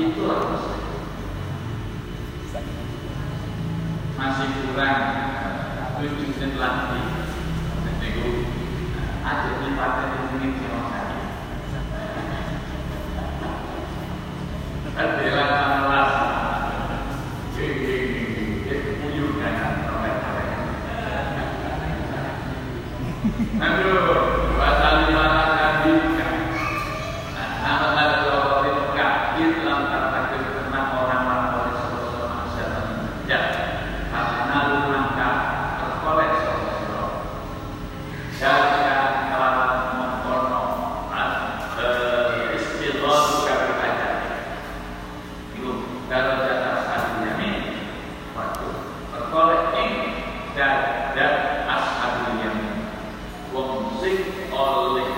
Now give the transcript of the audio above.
itulah proses masih kurang tujuh sen lagi nego ada di partai ini sama saya adalah Andrew. Hallelujah.